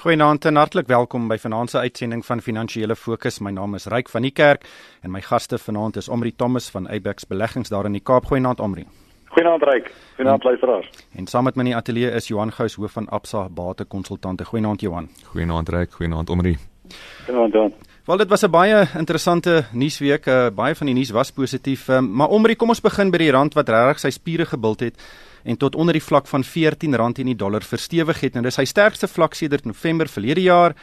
Goeienaand en hartlik welkom by vanaand se uitsending van Finansiële Fokus. My naam is Ryk van die Kerk en my gaste vanaand is Omri Thomas van Abex Beleggings daar in die Kaap. Goeienaand Omri. Goeienaand Ryk. Goeienaand luisteraars. En saam met my in die ateljee is Johan Gous hoof van Absa Bate Konsultante. Goeienaand Johan. Goeienaand Ryk. Goeienaand Omri. Goeienaand Johan. Wel dit was 'n baie interessante nuusweek. Uh, baie van die nuus was positief. Uh, maar Omri, kom ons begin by die rand wat regtig sy spiere gebult het en tot onder die vlak van R14 in die dollar verstewig het. Nou dis sy sterkste vlak sedert November verlede jaar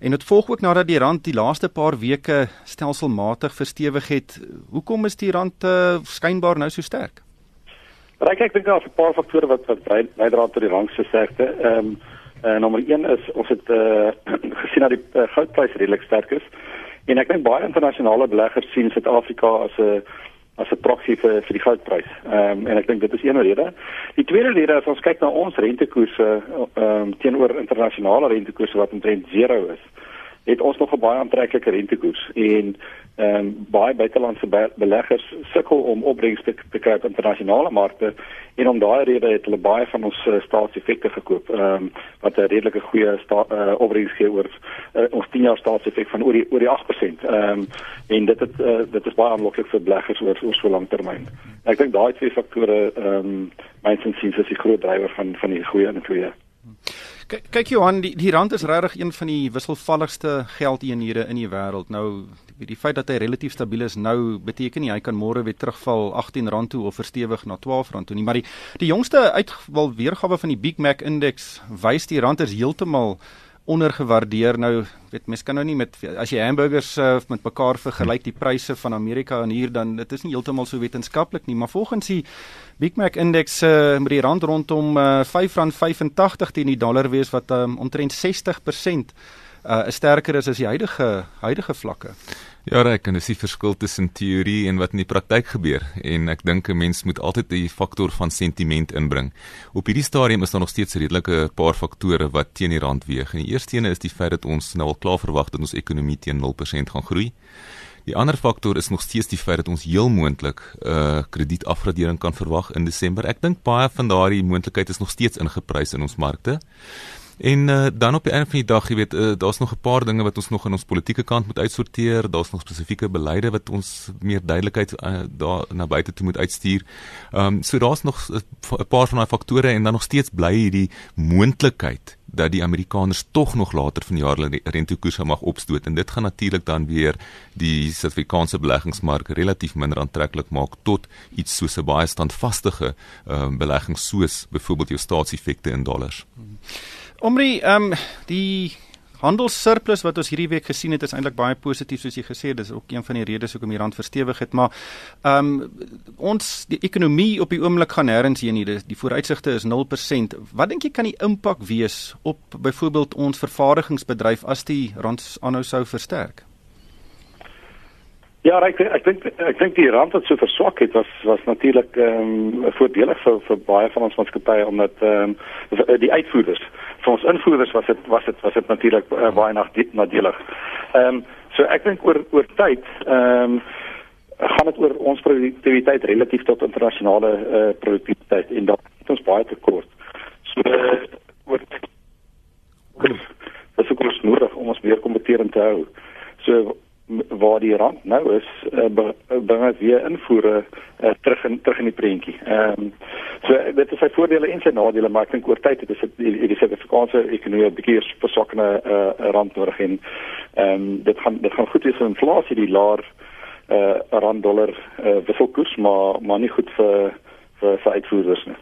en dit volg ook nadat die rand die laaste paar weke stelselmatig verstewig het. Hoekom is die rand uh, skynbaar nou so sterk? Ryk ek dink daar is 'n paar faktore wat wat bydra tot die rand se sterkte. Ehm um, uh, nommer 1 is ons het uh, gesien dat die uh, goudprys redelik sterk is. En ek dink baie internasionale beleggers sien Suid-Afrika as 'n as 'n proksie vir vir die goudprys. Ehm um, en ek dink dit is een rede. Die tweede rede as ons kyk na ons rentekoerse ehm um, teenoor internasionale rentekoerse wat omtrent 0 is, het ons nog 'n baie aantreklike rentekoers en ehm um, baie buitelandse be beleggers sukkel om opbrengs te, te kry op internasionale markte en om daai rede het hulle baie van ons uh, staatseffekte gekoop ehm um, wat 'n redelike goeie uh, opbrengs gee oor uh, ons 10 jaar staatseffek van oor die oor die 8% ehm um, en dit het uh, dit is baie aanloklik vir beleggers oor oor so lank termyn. Ek dink daai twee faktore ehm um, myns en siens is die groot drywer van van die goeie en twee. Kyk Johan, die, die rand is regtig een van die wisselvalligste geldeenhede in die wêreld. Nou die feit dat hy relatief stabiel is nou beteken nie hy kan môre weer terugval R18 toe of verstewig na R12 toe nie, maar die die jongste uitwal weergawe van die Big Mac indeks wys die rand is heeltemal ondergewaardeer nou weet mens kan nou nie met as jy hamburgers uh, met mekaar vergelyk die pryse van Amerika en hier dan dit is nie heeltemal so wetenskaplik nie maar volgens die Big Mac indeks uh, met die rand rondom uh, R5.85 teen die dollar wees wat um, omtrent 60% uh, sterker is as die huidige huidige vlakke. Ja, ek kan dis die verskil tussen teorie en wat in die praktyk gebeur en ek dink 'n mens moet altyd die faktor van sentiment inbring. Op hierdie stadium is daar nog steeds redelike paar faktore wat teen die rand weeg. En die eerste een is die feit dat ons nou al klaar verwag dat ons ekonomie teen 0% gaan groei. Die ander faktor is nog steeds die feit dat ons heel moontlik 'n uh, kredietafgradering kan verwag in Desember. Ek dink baie van daardie moontlikheid is nog steeds ingeprys in ons markte. En uh, dan op die einde van die dag, jy weet, uh, daar's nog 'n paar dinge wat ons nog aan ons politieke kant moet uitsorteer. Daar's nog spesifieke beleide wat ons meer duidelikheid uh, daar na buite toe moet uitstuur. Ehm um, so daar's nog 'n paar van daai faktore en dan nog steeds bly hierdie moontlikheid dat die Amerikaners tog nog later van die jaar hulle rentekoerse mag opstoot en dit gaan natuurlik dan weer die Suid-Afrikaanse beleggingsmark relatief minder aantreklik maak tot iets soos 'n baie standvastige ehm um, belegging soos byvoorbeeld jou staatseffekte in dollars. Hmm. Omri, ehm um, die handelssurplus wat ons hierdie week gesien het is eintlik baie positief soos jy gesê het, dis ook een van die redes hoekom die rand verstewig het, maar ehm um, ons die ekonomie op die oomblik gaan nêrens heen nie. Die vooruitsigte is 0%. Wat dink jy kan die impak wees op byvoorbeeld ons vervaardigingsbedryf as die rand aanhou sou versterk? Ja, ek ek dink ek dink die rand wat so verswak het was was natuurlik ehm um, voordelig vir vir baie van ons maatskappye omdat ehm um, die uitvoerders vir ons invoerders was dit was dit was dit natuurlik uh, baie nadelig. Ehm um, so ek dink oor oor tyd ehm um, gaan dit oor ons produktiwiteit relatief tot internasionale uh, produktiwiteit en daar het ons baie tekort. So uh, oor dis ook ons nodig om ons meer kompeterend te hou. So waar die rand nou is uh, bring dit weer invoere uh, terug in terug in die prentjie. Ehm um, so dit is sy voordele en sy nadele maar ek dink oor tyd het dit die, die Suid-Afrikaanse ekonomie 'n bietjie verswakkende uh, rand nodig en ehm um, dit gaan dit gaan goed wees vir inflasie die laer uh, rand dollar uh, wisselkoers maar maar nie goed vir vir, vir uitvoerders nie.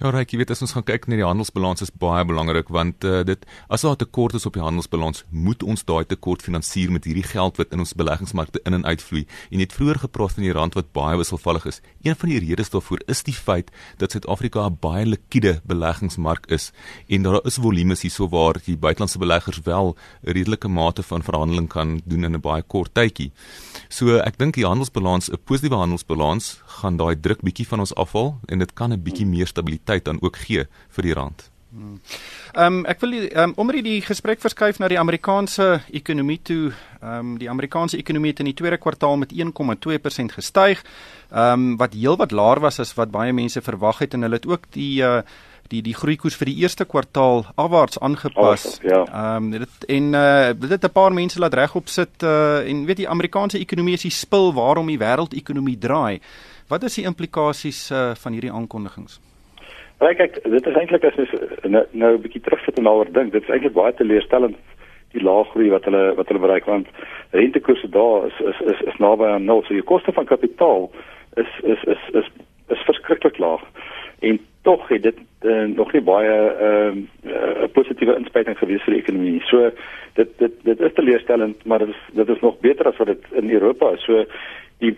Ja, Ryk, jy weet as ons gaan kyk na die handelsbalans is baie belangrik want uh, dit as daar 'n tekort is op die handelsbalans, moet ons daai tekort finansier met hierdie geld wat in ons beleggingsmarkte in en uitvloei. En net vroeër gepraat van die rand wat baie wisselvallig is. Een van die redes daarvoor is die feit dat Suid-Afrika 'n baie likwide beleggingsmark is en daar is volumes hierso waar die buitelandse beleggers wel 'n redelike mate van verhandeling kan doen in 'n baie kort tydjie. So ek dink die handelsbalans, 'n positiewe handelsbalans gaan daai druk bietjie van ons afhaal en dit kan 'n bietjie meer stabiliteit dan ook gee vir die rand. Ehm um, ek wil um, omdat die gesprek verskuif na die Amerikaanse ekonomie toe. Ehm um, die Amerikaanse ekonomie het in die tweede kwartaal met 1,2% gestyg. Ehm um, wat heelwat laer was as wat baie mense verwag het en hulle het ook die uh, die die groeikoers vir die eerste kwartaal afwaarts aangepas. Ja. Ehm um, dit en uh dit het 'n paar mense laat regop sit uh en weet die Amerikaanse ekonomie is die spil waarom die wêreldekonomie draai. Wat is die implikasies uh van hierdie aankondigings? Ja, kyk, dit is eintlik as jy nou, nou 'n bietjie terugsit en daaroor dink, dit is eintlik baie teleurstellend die lae groei wat hulle wat hulle bereik want rentekoerse daar is is is, is naby aan nul. So jou koste van kapitaal is is is is is verskriklik laag. En tog het dit uh, nog nie baie ehm uh, 'n positiewe inspuiting gewees vir die ekonomie. So dit dit dit is teleurstellend, maar dit is dit is nog beter as wat dit in Europa is. So die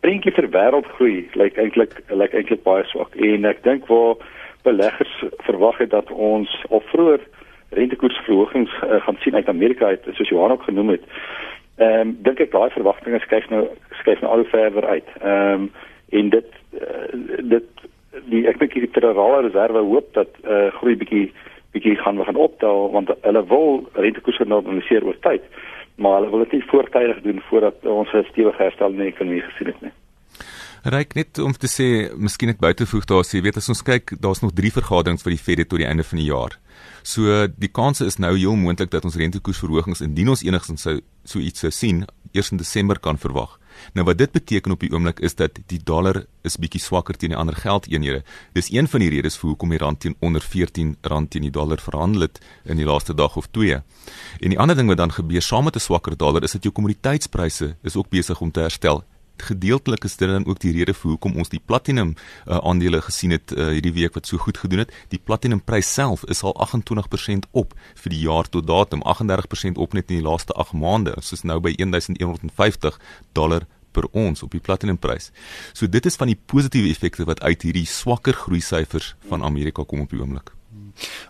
prentjie vir wêreldgroei lyk eintlik lyk eintlik baie swak. En ek dink waar beleggers verwag het dat ons of vroeër rentekoersverhogings uh, gaan sien uit Amerika uit soos Johan ook genoem het. Ehm um, dink ek daai verwagtinge skuif nou skuif nou al verder uit. Ehm um, en dit uh, dit die ek dink die federale reserve hoop dat uh, groei bietjie bietjie gaan we gaan optel want hulle wil rentekoerse normaliseer oor tyd. Maar hulle wil dit nie voortydig doen voordat ons 'n stewige herstel in die ekonomie gesien het nie. Ryk net om te sê, miskien net buitevoeg daar sê, weet as ons kyk, daar's nog 3 vergaderings vir die Fed tot die einde van die jaar. So die kanse is nou heel moontlik dat ons rentekoersverhogings indien ons enigstens sou so iets sou sien eers in Desember kan verwag. Nou wat dit beteken op die oomblik is dat die dollar is bietjie swakker teen die ander geldeenhede. Dis een van die redes vir hoekom die rand teen onder 14 rand teen die dollar verhandel het in die laaste dag of twee. En die ander ding wat dan gebeur saam met 'n swakker dollar is dat jou kommoditeitspryse is ook besig om te herstel gedeeltelik is dit dan ook die rede vir hoekom ons die platinum uh, aandele gesien het uh, hierdie week wat so goed gedoen het. Die platinum prys self is al 28% op vir die jaar tot datum, 38% op net in die laaste 8 maande. Ons is nou by 1150 dollar per ons op die platinumprys. So dit is van die positiewe effekte wat uit hierdie swakker groei syfers van Amerika kom op die oomblik.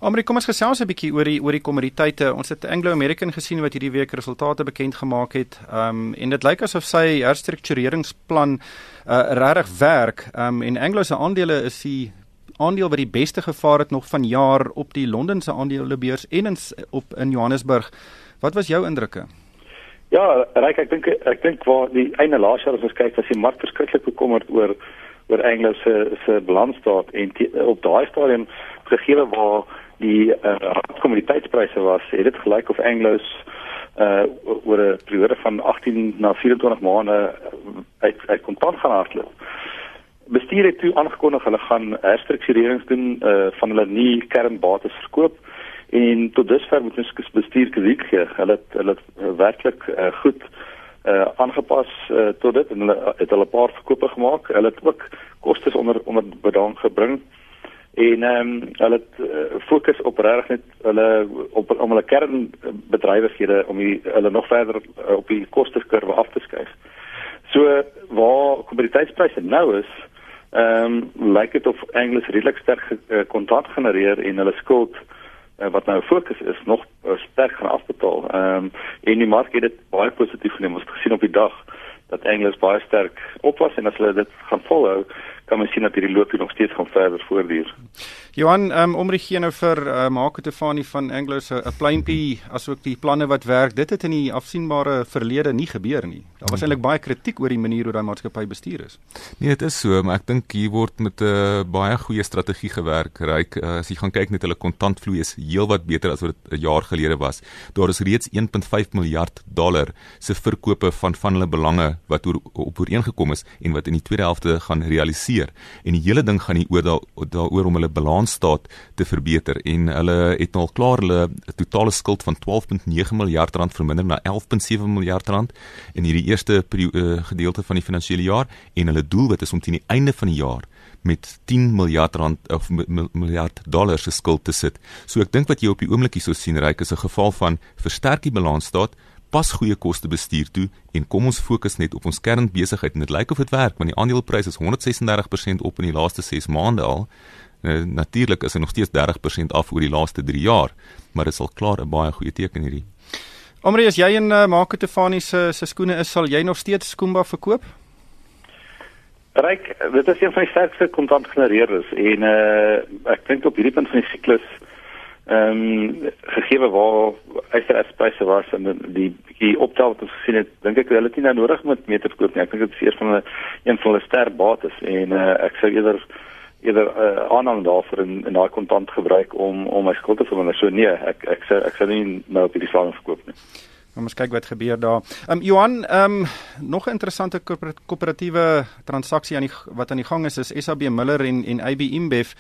Amrie, kom ons gesels 'n bietjie oor die oor die kommoditeite. Ons het Anglo American gesien wat hierdie week resultate bekend gemaak het. Ehm um, en dit lyk asof sy herstruktureringsplan uh regtig werk. Ehm um, en Anglo se aandele is die aandeel wat die beste gevaar het nog van jaar op die Londense aandelebeurs en in, op in Johannesburg. Wat was jou indrukke? Ja, Ryk, ek dink ek dink waar die einde laas jaar as ons kyk was die mark verskriklik bekommerd oor oor Anglo se se balansstaat en op daai stadium gegee waar die uh, kommoditeitspryse was, het dit gelyk of Anglo's uh oor 'n periode van 18 na 24 maande uit uit kontant gaan hardloop. Bestuur het toe aangekondig hulle gaan herstrukturerings doen uh van hulle nie kernbates verkoop en tot dusver moet ons bestuur krediet gee. Hulle het, hulle het werklik uh, goed uh aangepas uh, tot dit en hulle het hulle 'n paar verkope gemaak. Hulle het ook kostes onder onder bedang gebring en ehm um, hulle het uh, fokus op regtig net hulle op om hulle kernbedrywighede om die, hulle nog verder uh, op die kosteskurwe af te skuif. So waar kommoditeitspryse nou is, ehm um, lyk dit of Anglo redelik sterk uh, kontant genereer en hulle skuld uh, wat nou fokus is nog uh, sterk gaan afbetaal. Ehm um, en die mark het dit baie positief geneem. Ons het gesien op die dag dat Engels baie sterk op was en as hulle dit gaan volhou, kan mens sien dat hierdie loopie nog steeds gaan verder voortduur. Johan, um, om regie nou vir uh, Marco Tefani van Anglo se 'n pleintjie asook die planne wat werk, dit het in die afsienbare verlede nie gebeur nie. Daar was eintlik baie kritiek oor die manier hoe daai maatskappy bestuur is. Nee, dit is so, maar ek dink hier word met 'n uh, baie goeie strategie gewerk. Ryk, uh, as jy gaan kyk net hulle kontantvloei is heelwat beter as wat dit 'n jaar gelede was. Daar is reeds 1.5 miljard dollar se verkope van van hulle belange wat oor, op ooreengekom is en wat in die tweede helfte gaan realiseer gebeur en die hele ding gaan hier oor daaroor om hulle balansstaat te verbeter en hulle het al klaar hulle totale skuld van 12.9 miljard rand verminder na 11.7 miljard rand in hierdie eerste uh, gedeelte van die finansiële jaar en hulle doelwit is om teen die einde van die jaar met 10 miljard rand of miljard dollar se skuld te sit. So ek dink wat jy op die oomblik hier so sien ryk is 'n geval van versterk die balansstaat pas goeie koste bestuur toe en kom ons fokus net op ons kernbesigheid en dit lyk of dit werk want die aandeleprys is 136% op in die laaste 6 maande al. Nou, Natuurlik is hy nog steeds 30% af oor die laaste 3 jaar, maar dit is al klaar 'n baie goeie teken hierdie. Omri, as jy in uh, Marco Tefani se se skoene is, sal jy nog steeds Skumba verkoop? Ryk, dit is een van die sterkste kontantgenereerders en uh, ek dink op hierdie punt van die siklus ehm um, gegee waar eisterspryse was en die die optel wat ons gesien het, dink ek hulle het nie nou nodig met mee te verkoop nie. Ek dink dit is eers van 'n een van hulle sterk bates en uh, ek sou eerder eerder uh, aanname daarvoor in in daai kontant gebruik om om my skuld te verminder. So nee, ek ek sê ek sê nie nou op hierdie stadium verkoop nie. Kom ons kyk wat gebeur daar. Ehm um, Johan, ehm um, nog 'n interessante koöperatiewe transaksie aan die wat aan die gang is is SAB Miller en en AB InBev.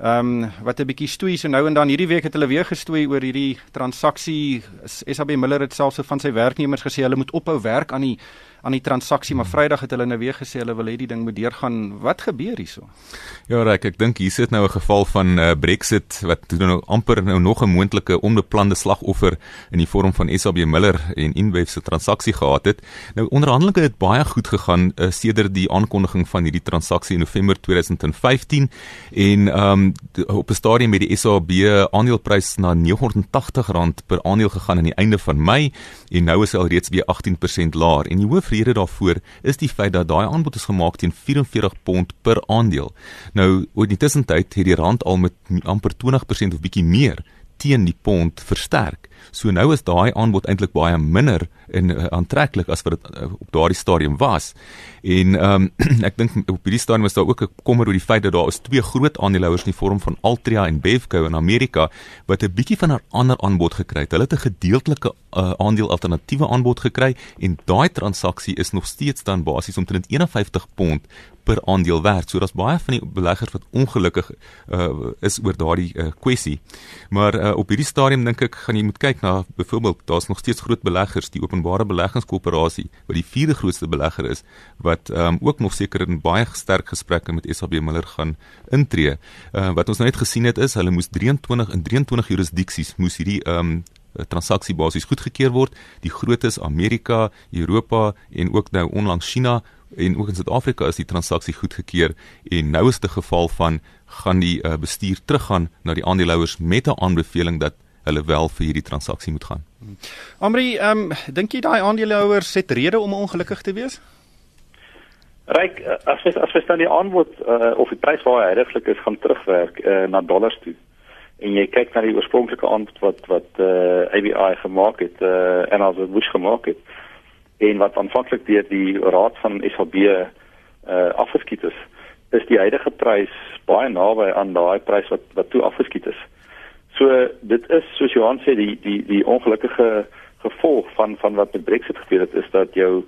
Ehm um, wat 'n bietjie stoei so nou en dan hierdie week het hulle weer gestoei oor hierdie transaksie. SAB Miller het selfs van sy werknemers gesê hulle moet ophou werk aan die aan die transaksie, maar Vrydag het hulle nou weer gesê hulle wil hê die ding moet deurgaan. Wat gebeur hierso? Ja, Ryk, ek dink hier sit nou 'n geval van uh, Brexit wat nou amper nou nog 'n moontlike onbeplande slagoffer in die vorm van SAB Miller en Inbev se transaksie gehad het. Nou onderhandelinge het baie goed gegaan uh, sedert die aankondiging van hierdie transaksie in November 2015 en um, op 'n stadium met die SAB aandeleprys na R980 per aandeel gegaan aan die einde van Mei en nou is hy al reeds weer 18% laer en die hoof rede daarvoor is die feit dat daai aanbod is gemaak teen 44 pond per aandeel. Nou, oor die tussentyd het die rand al met amper 20% of bietjie meer teen die pond versterk. So nou is daai aanbod eintlik baie minder en uh, aantreklik as wat dit uh, op daardie stadium was. En ehm um, ek dink op hierdie stadium is daar ook 'n kommer oor die feit dat daar is twee groot aandeelhouers in die vorm van Altria en Bevco in Amerika wat 'n bietjie van 'n ander aanbod gekry het. Hulle het 'n gedeeltelike uh, aandeel alternatiewe aanbod gekry en daai transaksie is nog steeds dan basies omtrent 51 pond per aandeel werd. So daar's baie van die beleggers wat ongelukkig uh, is oor daardie uh, kwessie. Maar uh, op hierdie stadium dink ek gaan jy moet kyk na byvoorbeeld daar's nog steeds groot beleggers, die Openbare Beleggingskoöperasie wat die vierde grootste belegger is wat um, ook nog seker in baie sterk gesprekke met SAB Miller gaan intree. Uh, wat ons nou net gesien het is hulle moes 23 in 23 jurisdiksies moes hierdie um, transaksie basies goedgekeur word. Die grootes Amerika, Europa en ook nou onlangs China en ook in Suid-Afrika is die transaksie goedgekeur en nou is dit 'n geval van gaan die uh, bestuur teruggaan na die aandeelhouers met 'n aanbeveling dat hulle wel vir hierdie transaksie moet gaan. Amri, ehm um, dink jy daai aandeelhouers het rede om ongelukkig te wees? Ryk as jy as jy dan die aanbod uh, of die prys waar hy heiliglik is gaan terugwerk uh, na dollars toe en jy kyk na die oorspronklike aanbod wat wat uh, ABI gemaak het uh, en as dit moes gemaak het en wat aanvanklik deur die raad van SAB uh, afgeskiet is is die huidige prys baie naby aan daai prys wat wat toe afgeskiet is. So dit is soos Johan sê die die die ongelukkige gevolg van van wat met Brexit gebeur het is dat jou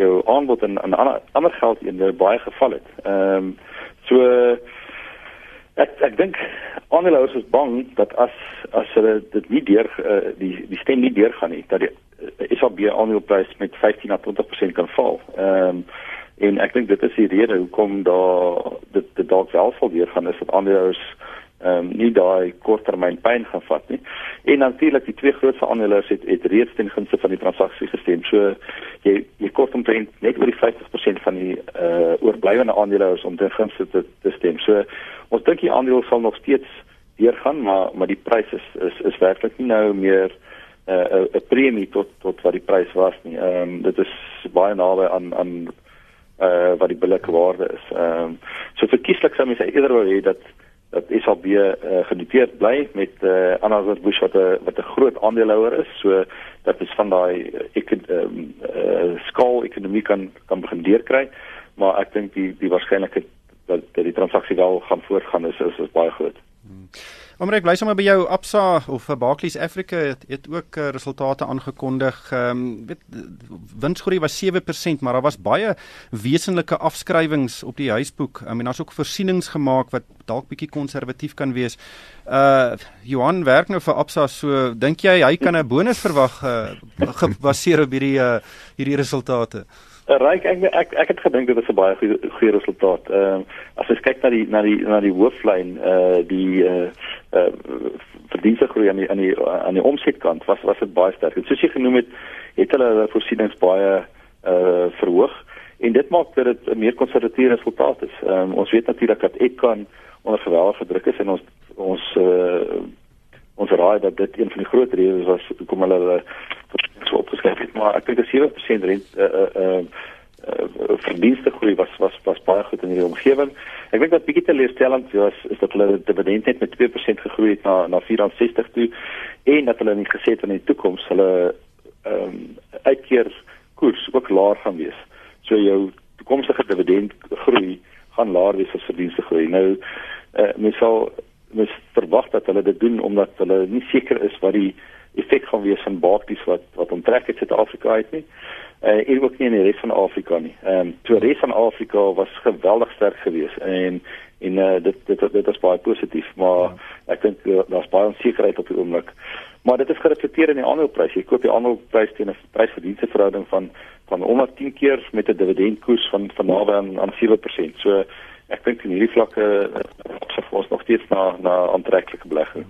jou aanbod en en ander ander geld in baie geval het. Ehm um, so ek ek dink aandeelhouers is bang dat as as hulle dit nie deur uh, die die stem nie deurgaan nie dat die SAB aandeleprys met 15 na 20% kan val. Ehm um, en ek dink dit is die rede hoekom daar dit dit dalk wel sal weer gaan is dat aandeelhouers ehm um, nie daai korttermyn pyn gaan vat nie. En natuurlik die twee grootste aandeelhouers het het reeds ten gunste van die transaksie gestem. So jy jy kort omtrent net oor die 50% van die uh, oorblywende aandeelhouers om ten gunste te, te stem. So ons dink die aandeel sal nog steeds deurgaan, maar maar die prys is is is werklik nie nou meer eh, 'n uh, 'n premie tot tot wat die prys was nie. Ehm um, dit is baie naby aan aan eh uh, wat die billike waarde is. Ehm um, so verkieslik sou mens eerder wou hê dat dat SAB uh, eh, genoteerd bly met uh, eh, Anheuser Busch wat 'n wat 'n groot aandeelhouer is. So dat is van daai ek uh, uh, skaal ekonomie kan kan begin deurkry. Maar ek dink die die waarskynlikheid dat, dat die transaksie wel gaan voortgaan is is, is baie groot. Hmm. Maar ek bly sommer by jou Absa of eh, Barclays Africa het, het ook uh, resultate aangekondig. Ehm um, weet winsgroei was 7%, maar daar was baie wesenlike afskrywings op die huisboek. I mean daar's ook voorsienings gemaak wat dalk bietjie konservatief kan wees. Uh Johan werk nou vir Absa, so dink jy hy kan 'n bonus verwag uh, gebaseer op hierdie uh, hierdie resultate? Ryk ek ek ek het gedink dit is 'n baie goeie goeie resultaat. Ehm uh, as jy kyk na die na die na die hooflyn eh uh, die eh uh, uh, verdienste groei aan die aan die aan die omsetkant was was dit baie sterk. En soos jy genoem het, het hulle hulle voorsienings baie eh uh, verhoog en dit maak dat dit 'n meer konservatiewe resultaat is. Ehm um, ons weet natuurlik dat Edcon onder geweldige druk is en ons ons eh uh, ons raai dat dit een van die groot redes was hoekom hulle hulle so opgeskryf het maar ek dink 'n 7% rent eh uh, eh uh, verdienste groei was was was baie goed in die omgewing. Ek dink dat bietjie teleurstellend was is dat hulle dividend net met 2% gegroei het na na 64 toe en dat hulle nie gesê het in die toekoms hulle ehm um, uitkeer koers ook laer gaan wees. So jou toekomstige dividend groei gaan laer wees as verdienste groei. Nou uh, mens sal mens verwag dat hulle dit doen omdat hulle nie seker is wat die effek gaan wees van bates wat wat onttrek uit Suid-Afrika uit nie. Uh, en ook nie in die res van Afrika nie. Ehm um, toe res van Afrika was geweldig sterk geweest en en uh, dit dit dit is baie positief, maar ja. ek dink uh, daar's baie onsekerheid op die oomblik. Maar dit is gereflekteer in die aandeleprys. Jy koop die aandeleprys teen 'n prysverdienste verhouding van van onder 10 keer met 'n dividendkoers van van naby aan, aan 7%. So ek dink in hierdie vlakke uh, is ons nog steeds na na aantreklike belegging.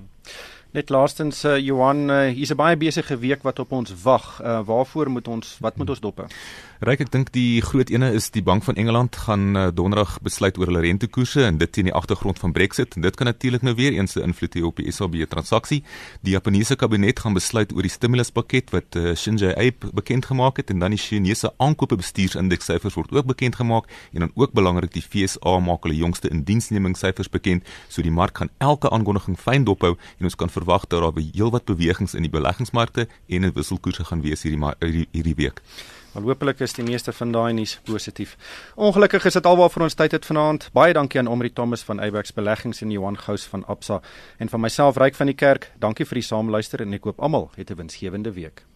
Net laastens uh, Johan, uh, hier's 'n baie besige week wat op ons wag. Uh, waarvoor moet ons wat moet ons dop hou? Ryk ek dink die groot ene is die Bank van Engeland gaan uh, donderdag besluit oor hulle rentekoerse en dit teen die agtergrond van Brexit en dit kan natuurlik nou weer eens 'n invloed hê op die SAB transaksie. Die Japannese kabinet gaan besluit oor die stimuluspakket wat uh, Shinji Abe bekend gemaak het en dan die Chinese aankope bestuursindeks syfers word ook bekend gemaak en dan ook belangrik die FSA maak hulle jongste indiensnemingssyfers bekend, so die mark gaan elke aankondiging fyn dophou en ons kan verwag dat daar heelwat bewegings in die beleggingsmarkte en in wisselkoerse gaan wees hierdie hierdie, hierdie week. Maar hopelik is die meeste van daai nuus positief. Ongelukkig is dit alwaar vir ons tyd het vanaand. Baie dankie aan Omri Thomas van Abex Beleggings en Johan Gous van Absa en van myself Ryk van die Kerk. Dankie vir die saamluister en ek koop almal 'n winsgewende week.